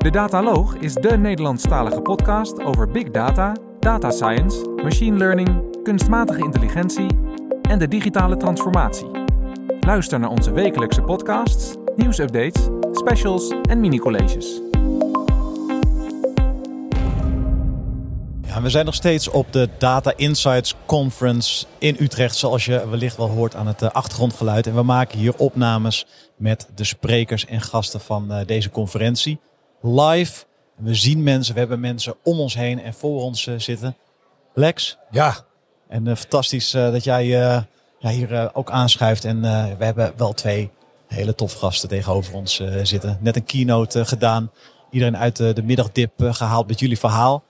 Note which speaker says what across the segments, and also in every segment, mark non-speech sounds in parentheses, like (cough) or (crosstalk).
Speaker 1: De Dataloog is de Nederlandstalige podcast over big data, data science, machine learning, kunstmatige intelligentie en de digitale transformatie. Luister naar onze wekelijkse podcasts, nieuwsupdates, specials en mini-colleges.
Speaker 2: Ja, we zijn nog steeds op de Data Insights Conference in Utrecht, zoals je wellicht wel hoort aan het eh, achtergrondgeluid. En we maken hier opnames met de sprekers en gasten van eh, deze conferentie. Live. We zien mensen, we hebben mensen om ons heen en voor ons eh, zitten. Lex.
Speaker 3: Ja.
Speaker 2: En fantastisch dat jij ja, hier ook aanschuift. En we hebben wel twee hele tof gasten tegenover ons zitten. Net een keynote gedaan. Iedereen uit de middagdip gehaald met jullie verhaal.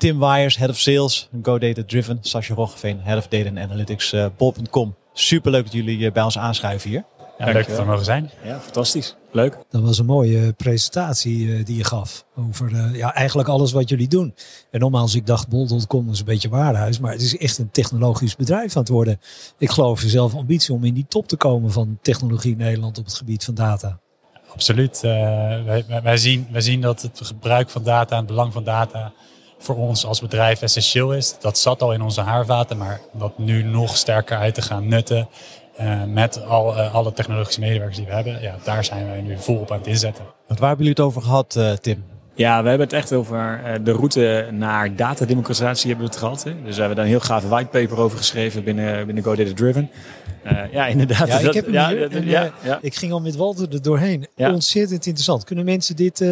Speaker 2: Tim Wires, Head of Sales, GoData Driven. Sascha Roggeveen, Head of Data and Analytics, uh, Bol.com. Super dat jullie uh, bij ons aanschuiven hier.
Speaker 4: Ja, leuk dat we mogen zijn.
Speaker 3: Ja, fantastisch. Leuk.
Speaker 5: Dat was een mooie presentatie uh, die je gaf over ja, eigenlijk alles wat jullie doen. En nogmaals, ik dacht Bol.com is een beetje waarhuis, maar het is echt een technologisch bedrijf aan het worden. Ik geloof zelf ambitie om in die top te komen van technologie in Nederland op het gebied van data.
Speaker 4: Absoluut. wij, wij, zien, wij zien dat het gebruik van data en het belang van data voor ons als bedrijf essentieel is. Dat zat al in onze haarvaten, maar dat nu nog sterker uit te gaan nutten. Uh, met al, uh, alle technologische medewerkers die we hebben, ja, daar zijn wij nu volop aan het inzetten.
Speaker 2: Wat waar hebben jullie het over gehad, uh, Tim?
Speaker 3: Ja, we hebben het echt over de route naar datademocratisatie hebben we het gehad. Hè? Dus we hebben daar een heel gaaf whitepaper over geschreven binnen, binnen GoData Driven.
Speaker 5: ja, inderdaad. Ja, ik, heb hem ja, hier, en, ja, ja, ik ging al met Walter er doorheen. Ontzettend interessant. Kunnen mensen dit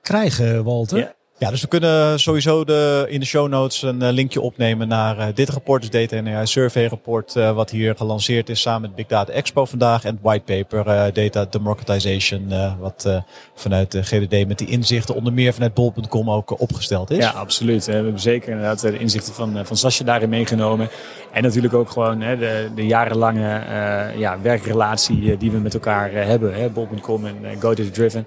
Speaker 5: krijgen, Walter?
Speaker 2: Ja. Dus we kunnen sowieso de, in de show notes een eh, linkje opnemen naar uh, dit rapport, dus Data en Survey rapport, uh, wat hier gelanceerd is samen met Big Data Expo vandaag. En het whitepaper uh, Data Democratization, wat vanuit de GDD met die inzichten onder meer vanuit bol.com ook opgesteld is.
Speaker 3: Ja, absoluut. We hebben zeker inderdaad de inzichten van, van Sascha daarin meegenomen. En natuurlijk ook gewoon hè, de, de jarenlange ja, werkrelatie die we met elkaar hebben. Bol.com en GoData Driven.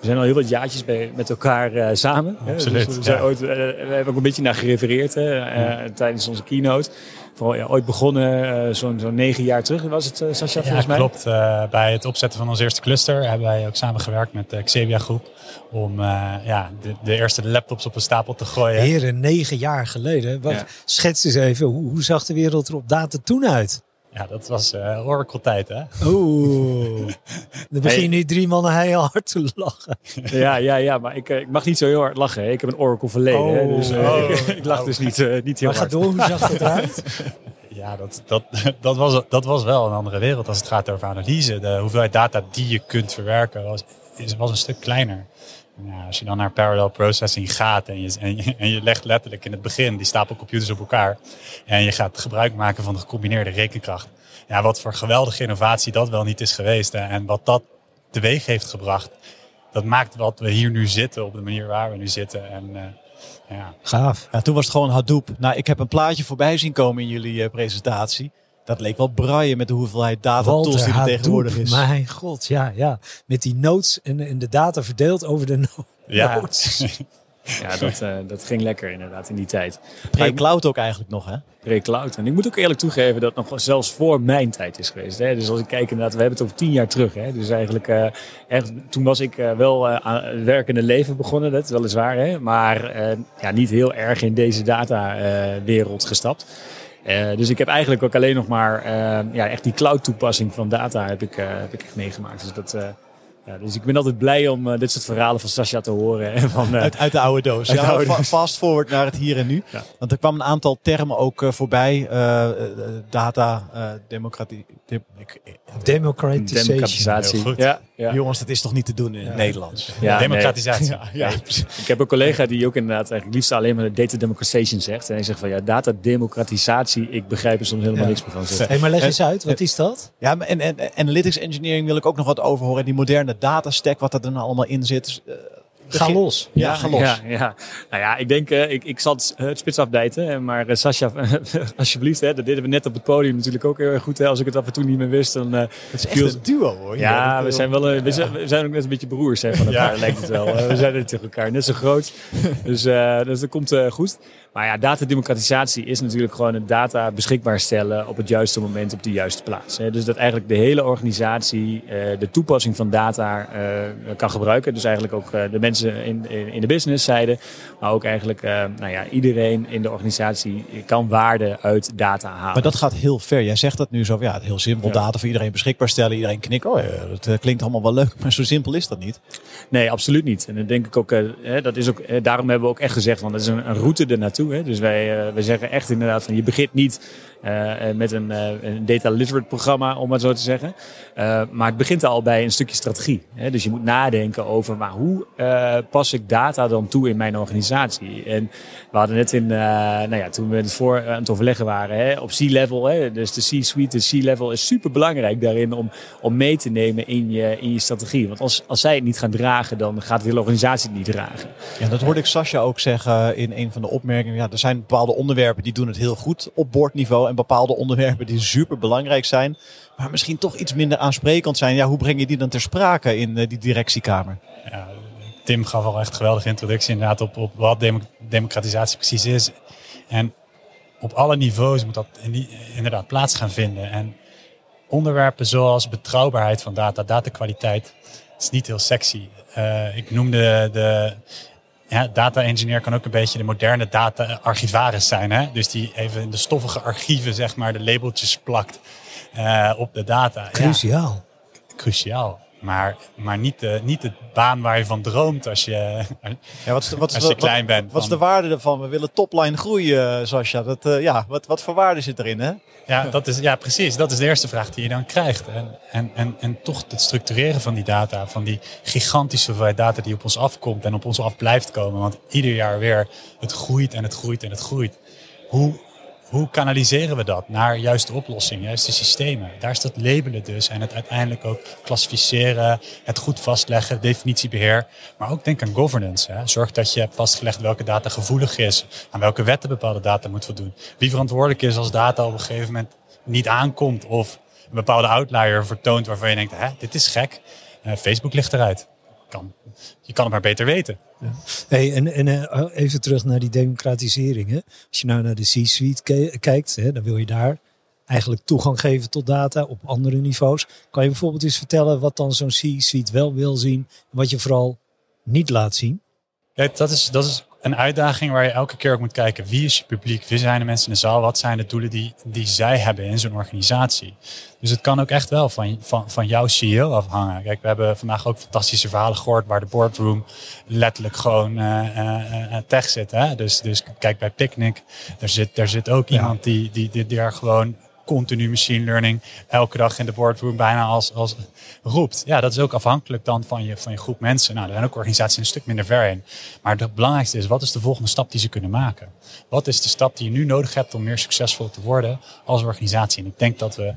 Speaker 3: We zijn al heel wat jaartjes bij, met elkaar uh, samen.
Speaker 4: Absoluut.
Speaker 3: Dus we, zijn ooit, uh, we hebben ook een beetje naar gerefereerd hè, uh, tijdens onze keynote. Vooral ja, ooit begonnen, zo'n zo negen jaar terug was het, Sascha,
Speaker 4: ja,
Speaker 3: volgens mij?
Speaker 4: klopt. bij het opzetten van ons eerste cluster hebben wij ook samengewerkt met de Xebia Groep. Om ja, de, de, eerste laptops op een stapel te gooien.
Speaker 5: Heren, negen jaar geleden. Wat, ja. Schets eens even, hoe, hoe zag de wereld er op data toen uit?
Speaker 4: Ja, dat was uh, Oracle-tijd, hè?
Speaker 5: Oeh. (laughs) Dan begin je nu drie mannen heel hard te lachen. (laughs)
Speaker 3: Ja, ja, ja, maar ik, ik mag niet zo heel hard lachen. Hè. Ik heb een Oracle verleden,
Speaker 5: oh.
Speaker 3: hè, dus uh, oh. ik, (laughs) ik, lach dus niet, uh, niet heel
Speaker 5: maar
Speaker 3: hard.
Speaker 5: Maar ga door, hoe zag het (laughs) eruit?
Speaker 4: Ja, dat, dat, dat, was, dat was wel een andere wereld als het gaat over analyse. De hoeveelheid data die je kunt verwerken was, was een stuk kleiner. Ja, als je dan naar parallel processing gaat en je, en, je, en je legt letterlijk in het begin die stapel computers op elkaar en je gaat gebruik maken van de gecombineerde rekenkracht. Ja, wat voor geweldige innovatie dat wel niet is geweest hè, en wat dat teweeg heeft gebracht. Dat maakt wat we hier nu zitten op de manier waar we nu zitten. En, uh, ja.
Speaker 5: Gaaf.
Speaker 2: Ja, toen was het gewoon Hadoop. Nou, ik heb een plaatje voorbij zien komen in jullie uh, presentatie. Dat leek wel braaien met de hoeveelheid data tools die er tegenwoordig is.
Speaker 5: Mijn god, ja, ja. Met die notes en, en de data verdeeld over de no
Speaker 4: ja.
Speaker 5: notes. (laughs)
Speaker 3: Ja, dat, uh, dat ging lekker inderdaad in die tijd.
Speaker 2: Pre-cloud ook eigenlijk nog, hè?
Speaker 3: Pre-cloud. En ik moet ook eerlijk toegeven dat het nog zelfs voor mijn tijd is geweest. Hè? Dus als ik kijk inderdaad, we hebben het over tien jaar terug. Hè? Dus eigenlijk, uh, echt, toen was ik uh, wel aan het werkende leven begonnen, dat weliswaar. Hè? Maar ja, niet heel erg in deze data-wereld gestapt. Uh, dus ik heb eigenlijk ook alleen nog maar uh, ja, echt die cloud toepassing van data heb ik, uh, heb ik echt meegemaakt. Dus dat, ja, dus ik ben altijd blij om uh, dit soort verhalen van Sascha te horen. En van, uh,
Speaker 2: uit, uit, de oude doos. (laughs) Ja, oude doos. Fast forward naar het hier en nu. Ja. Want er kwam een aantal termen ook uh, voorbij. data, democratie. De,
Speaker 5: Democratisation.
Speaker 3: Democratisatie.
Speaker 2: Ja, ja, Jongens, dat is toch niet te doen in het Nederlands?
Speaker 4: Ja, Democratisatie.
Speaker 3: Nee. Ja, (laughs) ik heb een collega die ook inderdaad eigenlijk liefst alleen maar data democratization zegt. En hij zegt van ja, data democratisatie, ik begrijp er soms helemaal niks meer van.
Speaker 5: Hey, maar leg eens uit, wat is dat?
Speaker 2: Ja, en, en, analytics engineering wil ik ook nog wat over horen. Die moderne datastack, wat er dan allemaal in zit. Uh,
Speaker 5: Ga los.
Speaker 2: Ja, ga los.
Speaker 3: Ja, ja. Nou ja, ik denk, uh, ik, ik zal het, het spits afbijten. Maar uh, Sascha, (laughs) alsjeblieft, hè, dat deden we net op het podium natuurlijk ook heel erg goed. Hè. Als ik het af en toe niet meer wist, dan...
Speaker 2: Het is echt een duo hoor.
Speaker 3: Ja, we zijn, wel, we, zijn, we zijn ook net een beetje broers hè, van elkaar, ja. lijkt het wel. we zijn natuurlijk elkaar net zo groot. (laughs) Dus, dus dat komt goed. Maar ja, datademocratisatie is natuurlijk gewoon het data beschikbaar stellen op het juiste moment op de juiste plaats. Dus dat eigenlijk de hele organisatie de toepassing van data kan gebruiken. Dus eigenlijk ook de mensen in, in de businesszijde, maar ook eigenlijk nou ja, iedereen in de organisatie kan waarde uit data halen.
Speaker 2: Maar dat gaat heel ver. Jij zegt dat nu zo, ja, heel simpel, data voor iedereen beschikbaar stellen. Iedereen knikt, oh ja, dat klinkt allemaal wel leuk, (laughs) maar zo simpel is dat niet.
Speaker 3: Nee, absoluut niet. En dan denk ik ook, dat is ook daarom hebben we ook echt gezegd, want dat is een, een route ernaartoe. Dus wij, wij zeggen echt inderdaad van, je begint niet met een, uh, een, data literate programma, om het zo te zeggen. Maar het begint al bij een stukje strategie. Hè? Dus je moet nadenken over maar hoe pas ik data dan toe in mijn organisatie. En we hadden net in, nou ja, toen we het voor aan het overleggen waren, hè, op C-level, dus de C-suite, de C-level is super belangrijk daarin om, om mee te nemen in je, in je strategie. Want als, als zij het niet gaan dragen, dan gaat de hele organisatie het niet dragen.
Speaker 2: Ja, dat hoorde ik Sascha ook zeggen in een van de opmerkingen. Ja, er zijn bepaalde onderwerpen die doen het heel goed op boordniveau. En bepaalde onderwerpen die super belangrijk zijn, maar misschien toch iets minder aansprekend zijn. Ja, hoe breng je die dan ter sprake in uh, die directiekamer? Ja,
Speaker 4: Tim gaf al echt een geweldige introductie inderdaad op, op wat democratisatie precies is. En op alle niveaus moet dat inderdaad plaats gaan vinden. En onderwerpen zoals betrouwbaarheid van data, datakwaliteit, is niet heel sexy. Uh, ik noemde de ja, data engineer kan ook een beetje de moderne data archivaris zijn. Hè? Dus die even in de stoffige archieven zeg maar de labeltjes plakt uh, op de data.
Speaker 5: Cruciaal.
Speaker 4: Ja, cruciaal. Maar, maar niet, de, niet de baan waar je van droomt als je, ja, wat is de, wat is als je de, klein bent.
Speaker 2: Wat, is de waarde ervan? We willen topline groeien, Sascha. Dat, uh, ja, wat, wat voor waarde zit erin? Hè?
Speaker 4: Ja, dat is, ja, precies. Dat is de eerste vraag die je dan krijgt. En, en, en, en toch het structureren van die data, van die gigantische hoeveelheid data die op ons afkomt en op ons af blijft komen. Want ieder jaar weer, het groeit en het groeit en het groeit. Hoe hoe kanaliseren we dat naar juiste oplossingen, juiste systemen? Daar is dat labelen dus en het uiteindelijk ook klassificeren, het goed vastleggen, definitiebeheer. Maar ook denk aan governance. Hè. Zorg dat je hebt vastgelegd welke data gevoelig is, aan welke wetten bepaalde data moet voldoen. Wie verantwoordelijk is als data op een gegeven moment niet aankomt of een bepaalde outlier vertoont waarvan je denkt, hè, dit is gek. Uh, Facebook ligt eruit. Kan, je kan het maar beter weten. Ja.
Speaker 5: Hey, en, en eh, oh, even terug naar die democratisering. Hè. Als je nou naar de C-suite kijkt, hè, dan wil je daar eigenlijk toegang geven tot data op andere niveaus. Kan je bijvoorbeeld eens vertellen wat dan zo'n C-suite wel wil zien en wat je vooral niet laat zien?
Speaker 4: Kijk, dat is, dat is een uitdaging waar je elke keer ook moet kijken. Wie is je publiek? Wie zijn de mensen in de zaal? Wat zijn de doelen die, die zij hebben in zo'n organisatie? Dus het kan ook echt wel van, van, van jouw CEO afhangen. Kijk, we hebben vandaag ook fantastische verhalen gehoord waar de boardroom letterlijk gewoon uh, uh, tech zit. Hè? Dus, dus kijk bij Picnic, daar zit, daar zit ook iemand die, die, die, die daar gewoon continu machine learning elke dag in de boardroom bijna als, als roept. Ja, dat is ook afhankelijk dan van je, van je groep mensen. Nou, er zijn ook organisaties een stuk minder ver in. Maar het belangrijkste is, wat is de volgende stap die ze kunnen maken? Wat is de stap die je nu nodig hebt om meer succesvol te worden als organisatie? En ik denk dat we,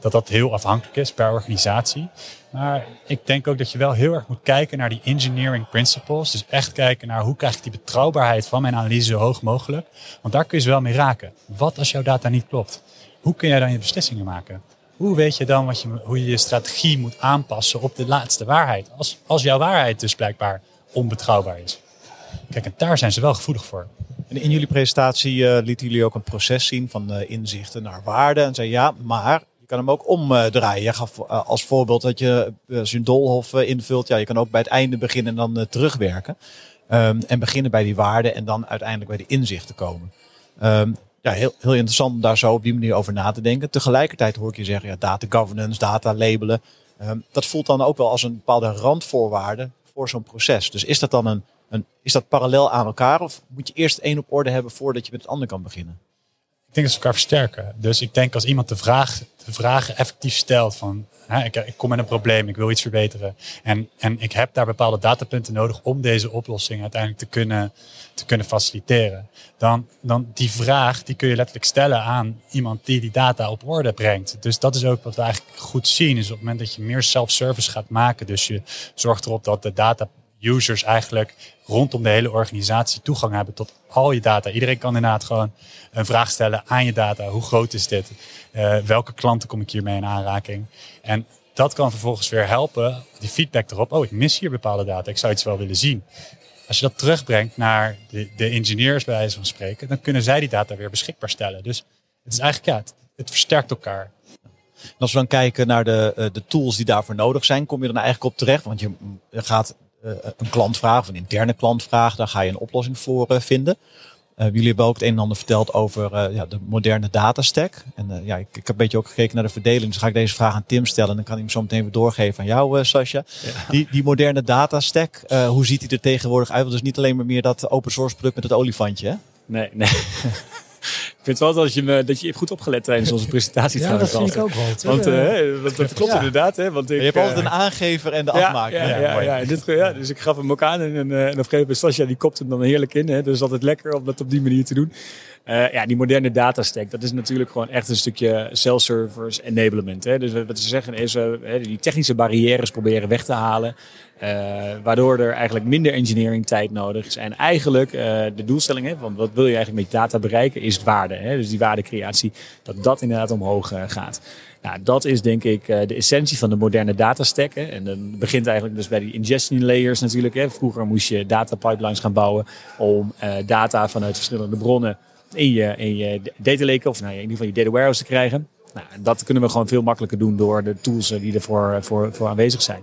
Speaker 4: dat, dat heel afhankelijk is per organisatie. Maar ik denk ook dat je wel heel erg moet kijken naar die engineering principles. Dus echt kijken naar hoe krijg ik die betrouwbaarheid van mijn analyse zo hoog mogelijk. Want daar kun je ze wel mee raken. Wat als jouw data niet klopt? Hoe kun jij dan je beslissingen maken? Hoe weet je dan wat je, hoe je je strategie moet aanpassen op de laatste waarheid? Als, als jouw waarheid dus blijkbaar onbetrouwbaar is. Kijk, en daar zijn ze wel gevoelig voor.
Speaker 2: En in jullie presentatie uh, lieten jullie ook een proces zien van uh, inzichten naar waarde. En zei ja, maar je kan hem ook omdraaien. Je gaf uh, als voorbeeld dat je een doolhof invult. Ja, je kan ook bij het einde beginnen en dan terugwerken. Um, en beginnen bij die waarden en dan uiteindelijk bij de inzichten komen. Um, ja, heel, heel interessant om daar zo op die manier over na te denken. Tegelijkertijd hoor ik je zeggen, ja, data governance, data labelen. Um, dat voelt dan ook wel als een bepaalde randvoorwaarde voor zo'n proces. Dus is dat dan een, een, is dat parallel aan elkaar of moet je eerst één op orde hebben voordat je met het ander kan beginnen?
Speaker 4: Ik denk dat ze elkaar versterken. Dus ik denk als iemand de, vraag, de vragen effectief stelt van hè, ik, ik, kom met een probleem, ik wil iets verbeteren. En, en ik heb daar bepaalde datapunten nodig om deze oplossing uiteindelijk te kunnen, te kunnen faciliteren. Dan, dan die vraag die kun je letterlijk stellen aan iemand die die data op orde brengt. Dus dat is ook wat we eigenlijk goed zien. Is op het moment dat je meer self-service gaat maken. Dus je zorgt erop dat de data users eigenlijk rondom de hele organisatie toegang hebben tot al je data. Iedereen kan inderdaad gewoon een vraag stellen aan je data. Hoe groot is dit? Uh, welke klanten kom ik hiermee in aanraking? En dat kan vervolgens weer helpen, die feedback erop. Oh, ik mis hier bepaalde data. Ik zou iets wel willen zien. als je dat terugbrengt naar de, de engineers bij wijze van spreken, dan kunnen zij die data weer beschikbaar stellen. Dus het is eigenlijk, ja, het, het versterkt elkaar.
Speaker 2: En als we dan kijken naar de, eh, de tools die daarvoor nodig zijn, kom je dan eigenlijk op terecht? Want je gaat eh, een klant vragen, of een interne klant vragen, daar ga je een oplossing voor eh, vinden. Uh, jullie hebben ook het een en ander verteld over uh, ja, de moderne datastack. En uh, ja, ik, ik, heb een beetje ook gekeken naar de verdeling. Dus ga ik deze vraag aan Tim stellen. En dan kan hij hem zo meteen weer doorgeven aan jou, Sascha. Ja. Die, die moderne datastack, hoe ziet die er tegenwoordig uit? Want het is niet alleen maar meer dat open source product met het olifantje. Hè?
Speaker 3: Nee, nee. (laughs) Ik vind wel dat je, me, dat je goed opgelet tijdens onze presentatie.
Speaker 5: ja, dat vind ik ook wel.
Speaker 3: Want uh, dat, dat, klopt ja. inderdaad. Hè, want ik,
Speaker 2: je hebt altijd een aangever en de (laughs)
Speaker 3: ja,
Speaker 2: afmaker.
Speaker 3: Ja, ja, ja, ja, dit, ja, dus ik gaf hem ook aan. En, en, en op een gegeven moment, Sascha, die kopt hem dan heerlijk in. Hè, dus altijd lekker om dat op die manier te doen. Uh, ja, die moderne datastack, dat is natuurlijk gewoon echt een stukje self-service enablement. Hè. Dus wat ze zeggen is, uh, die technische barrières proberen weg te halen. Uh, waardoor er eigenlijk minder engineering tijd nodig is. En eigenlijk de doelstelling, hè, van wat wil je eigenlijk met data bereiken, is waarde. Hè. Dus die waardecreatie, dat dat inderdaad omhoog gaat. Nou, dat is denk ik de essentie van de moderne datastack. Hè. En dan begint eigenlijk dus bij die ingestion layers natuurlijk. Hè. Vroeger moest je data pipelines gaan bouwen om data vanuit verschillende bronnen in je, in je data lake of nou, in ieder geval je data warehouse te krijgen. Nou, dat kunnen we gewoon veel makkelijker doen door de tools die ervoor voor, voor aanwezig zijn.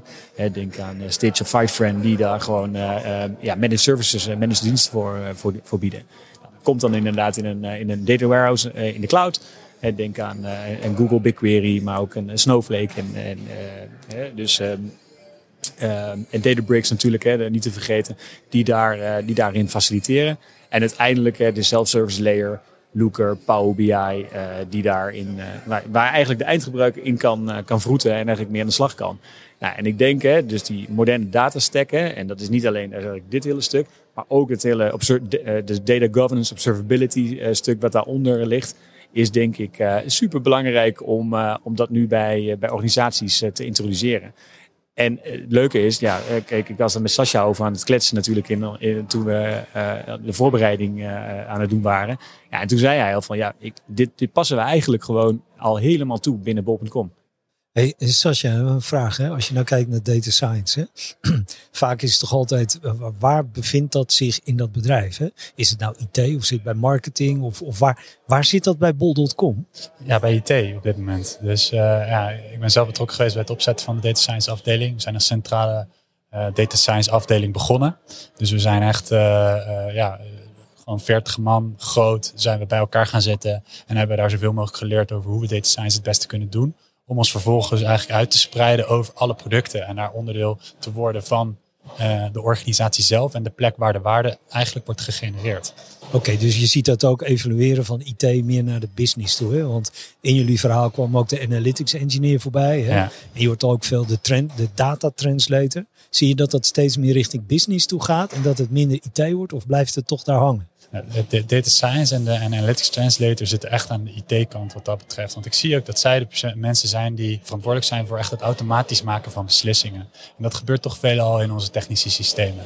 Speaker 3: denk aan Stitch of Fivetran die daar gewoon uh, uh, ja, managed services, uh, managed diensten voor, voor, voor bieden. Nou, dat komt dan inderdaad in een, in een data warehouse in de cloud. denk aan een Google BigQuery, maar ook een Snowflake. En, en, dus, um, en Databricks natuurlijk, hè, niet te vergeten, die, daar, die daarin faciliteren. En uiteindelijk de self-service layer, Looker, Power BI, uh, die daarin, uh, waar, waar, eigenlijk de eindgebruiker in kan, uh, kan vroeten en eigenlijk meer aan de slag kan. Nou, en ik denk, hè, dus die moderne datastack, hè, en dat is niet alleen eigenlijk dit hele stuk, maar ook het hele de data governance, observability stuk wat daaronder ligt, is denk ik super belangrijk om, om dat nu bij, bij organisaties te introduceren. En het leuke is, ja, kijk, ik was er met Sascha over aan het kletsen natuurlijk in, toen we uh, de voorbereiding aan het doen waren. Ja, en toen zei hij al van, ja, ik, dit, dit passen we eigenlijk gewoon al helemaal toe binnen bol.com.
Speaker 5: Hey, een vraag. Hè? Als je nou kijkt naar data science. Hè? (clears throat) Vaak is het toch altijd, eh, waar bevindt dat zich in dat bedrijf? Hè? Is het nou IT of zit het bij marketing? Of, of waar, waar zit dat bij bol.com?
Speaker 4: Ja, bij IT op dit moment. Dus uh, ja, ik ben zelf betrokken geweest bij het opzetten van de data science afdeling. We zijn een centrale uh, data science afdeling begonnen. Dus we zijn echt, uh, ja, gewoon 40 man groot zijn we bij elkaar gaan zitten. En hebben daar zoveel mogelijk geleerd over hoe we data science het beste kunnen doen om ons vervolgens eigenlijk uit te spreiden over alle producten en daar onderdeel te worden van uh, de organisatie zelf en de plek waar de waarde eigenlijk wordt gegenereerd.
Speaker 5: Oké, dus je ziet dat ook evalueren van IT meer naar de business toe. Hè? Want in jullie verhaal kwam ook de analytics engineer voorbij. Hè? Ja. En je hoort ook veel de, trend, de data translator. Zie je dat dat steeds meer richting business toe gaat en dat het minder IT wordt of blijft het toch daar hangen?
Speaker 4: De data science en de analytics translator zitten echt aan de IT-kant wat dat betreft. Want ik zie ook dat zij de mensen zijn die verantwoordelijk zijn voor echt het automatisch maken van beslissingen. En dat gebeurt toch veelal in onze technische systemen.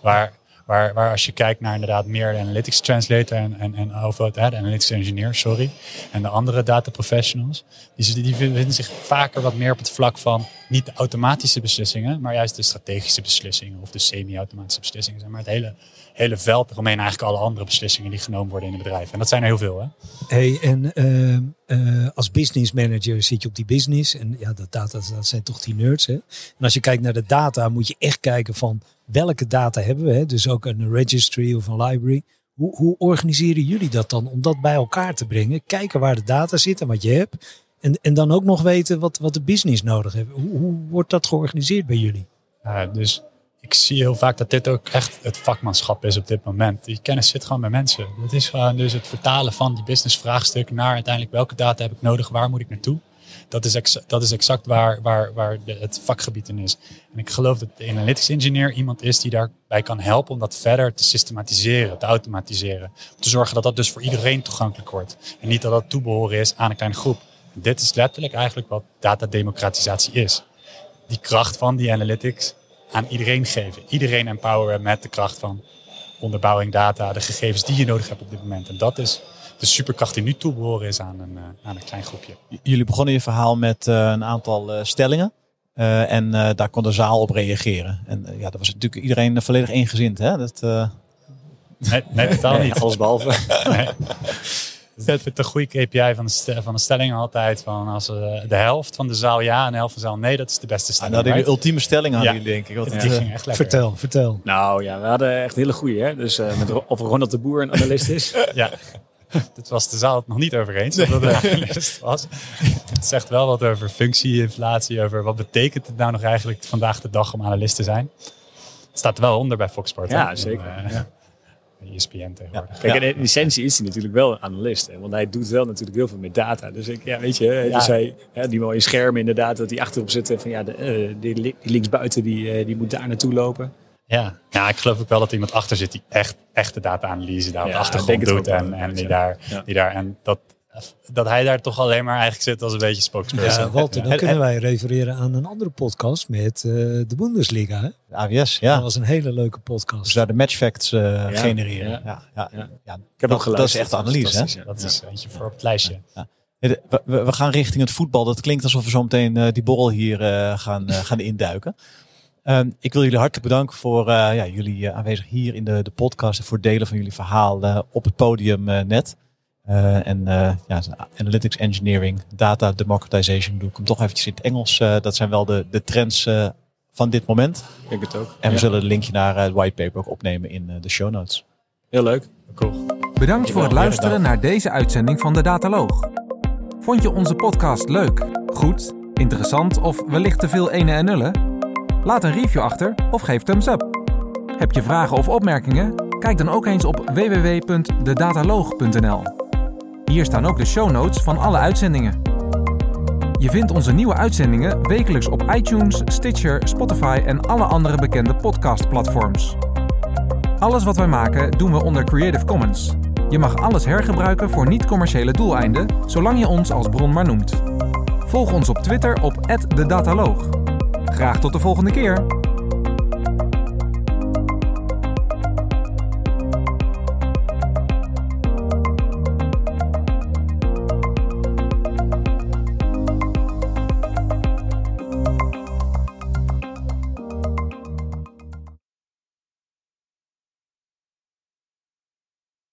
Speaker 4: Waar, waar, waar als je kijkt naar inderdaad meer de analytics translator en, en, en de analytics engineer, sorry, en de andere data professionals, die, die vinden zich vaker wat meer op het vlak van niet de automatische beslissingen, maar juist de strategische beslissingen of de semi-automatische beslissingen. Maar het hele hele veld eromheen eigenlijk alle andere beslissingen die genomen worden in het bedrijf. En dat zijn er heel veel. Hè?
Speaker 5: Hey, en uh, uh, als business manager zit je op die business. En ja, dat, data, dat zijn toch die nerds. Hè? En als je kijkt naar de data, moet je echt kijken van welke data hebben we. Hè? Dus ook een registry of een library. Hoe, hoe organiseren jullie dat dan om dat bij elkaar te brengen? Kijken waar de data zit en wat je hebt. En, en dan ook nog weten wat, wat de business nodig heeft. Hoe, hoe wordt dat georganiseerd bij jullie?
Speaker 4: Uh, dus ik zie heel vaak dat dit ook echt het vakmanschap is op dit moment. Die kennis zit gewoon bij mensen. Het is gewoon dus het vertalen van die business vraagstuk naar uiteindelijk welke data heb ik nodig, waar moet ik naartoe. Dat is, dat is exact waar, waar, waar de, het vakgebied in is. En ik geloof dat de analytics engineer iemand is die daarbij kan helpen om dat verder te systematiseren, te automatiseren. Om te zorgen dat dat dus voor iedereen toegankelijk wordt. En niet dat dat toebehoren is aan een kleine groep. Dit is letterlijk eigenlijk wat datademocratisatie is. Die kracht van die analytics aan iedereen geven. Iedereen empoweren met de kracht van onderbouwing, data, de gegevens die je nodig hebt op dit moment. En dat is de superkracht die nu toebehoren is aan een, uh, aan een klein groepje.
Speaker 2: Jullie begonnen je verhaal met uh, een aantal uh, stellingen. Uh, en uh, daar kon de zaal op reageren. En uh, ja, dat was natuurlijk iedereen volledig eengezint. Hè? Dat,
Speaker 4: nee, nee, totaal (laughs)
Speaker 3: Nee,
Speaker 4: niet.
Speaker 3: alles behalve.
Speaker 4: Nee. (laughs) Dat vind ik een goede KPI van de, st- van de stelling altijd. Van als eh, de helft van de zaal ja en de helft van de zaal nee, dat is de beste
Speaker 2: en
Speaker 4: stelling.
Speaker 2: dan hadden
Speaker 4: right?
Speaker 2: jullie ultieme stelling aan
Speaker 4: Ja.
Speaker 2: jullie, denk ik.
Speaker 4: Die ging echt lekker.
Speaker 5: Vertel, vertel.
Speaker 3: Nou ja, we hadden echt hele goede. Hè? Dus eh, met Ro- of Ronald de Boer een analist is. (laughs)
Speaker 4: Ja. Dit was de zaal het nog niet over eens. omdat het een analist was. Het zegt wel wat over functie-inflatie. Over wat betekent het nou nog eigenlijk vandaag de dag om analist te zijn. Het staat er wel onder bij Fox Sport. hè?
Speaker 3: Ja, zeker.
Speaker 4: Eh,
Speaker 3: Ja.
Speaker 4: ESPN tegenwoordig.
Speaker 3: Kijk, en in essentie is hij natuurlijk wel een analist. Hè? Want hij doet wel natuurlijk heel veel met data. Dus ik, ja, weet je, dus hij, die mooie schermen inderdaad, dat die achterop zitten van ja, de, eh, die, li- die linksbuiten die, eh, die moet daar naartoe lopen.
Speaker 4: Ja. ja, ik geloof ook wel dat er iemand achter zit die echt echte data-analyse daar op de achtergrond doet. En, en die, daar, die daar, en dat, dat hij daar toch alleen maar eigenlijk zit als een beetje spokesperson.
Speaker 5: Ja, Walter, dan
Speaker 2: En-
Speaker 5: kunnen
Speaker 2: en-
Speaker 5: wij refereren aan een andere podcast met eh, de Bundesliga. Hè?
Speaker 2: de AWS, ja.
Speaker 5: Dat was een hele leuke
Speaker 2: Dus
Speaker 5: podcast.
Speaker 2: daar de matchfacts eh genereren.
Speaker 3: ja.
Speaker 2: Ja. Ja, ja.
Speaker 3: Ja. Ik
Speaker 2: dat,
Speaker 3: heb ook
Speaker 2: dat
Speaker 3: geluisterd.
Speaker 2: is echt analyse, hè?
Speaker 4: Dat is eentje voor op het lijstje.
Speaker 2: We, we- we gaan richting het voetbal. Dat klinkt alsof we zo meteen eh, die borrel hier eh, gaan, gaan induiken. Ehm, ik wil jullie hartelijk bedanken voor eh, ja, jullie aanwezig hier in de, de podcast. En voor het delen van jullie verhaal op het podium eh, net. Eh, en eh, ja, analytics engineering, data democratization doe ik hem toch eventjes in het Engels. Eh, dat zijn wel de, de trends eh, van dit moment.
Speaker 3: Ik denk het ook.
Speaker 2: En we
Speaker 3: Ja.
Speaker 2: zullen een linkje naar eh, het whitepaper ook opnemen in eh, de show notes.
Speaker 3: Heel leuk.
Speaker 4: Cool.
Speaker 1: Bedankt voor het luisteren naar deze uitzending van de Dataloog. Vond je onze podcast leuk, goed, interessant of wellicht te veel ene en nullen? Laat een review achter of geef thumbs up. Heb je vragen of opmerkingen? Kijk dan ook eens op www.dedataloog.nl. Hier staan ook de show notes van alle uitzendingen. Je vindt onze nieuwe uitzendingen wekelijks op iTunes, Stitcher, Spotify en alle andere bekende podcastplatforms. Alles wat wij maken doen we onder Creative Commons. Je mag alles hergebruiken voor niet-commerciële doeleinden, zolang je ons als bron maar noemt. Volg ons op Twitter op @dedataloog. Graag tot de volgende keer.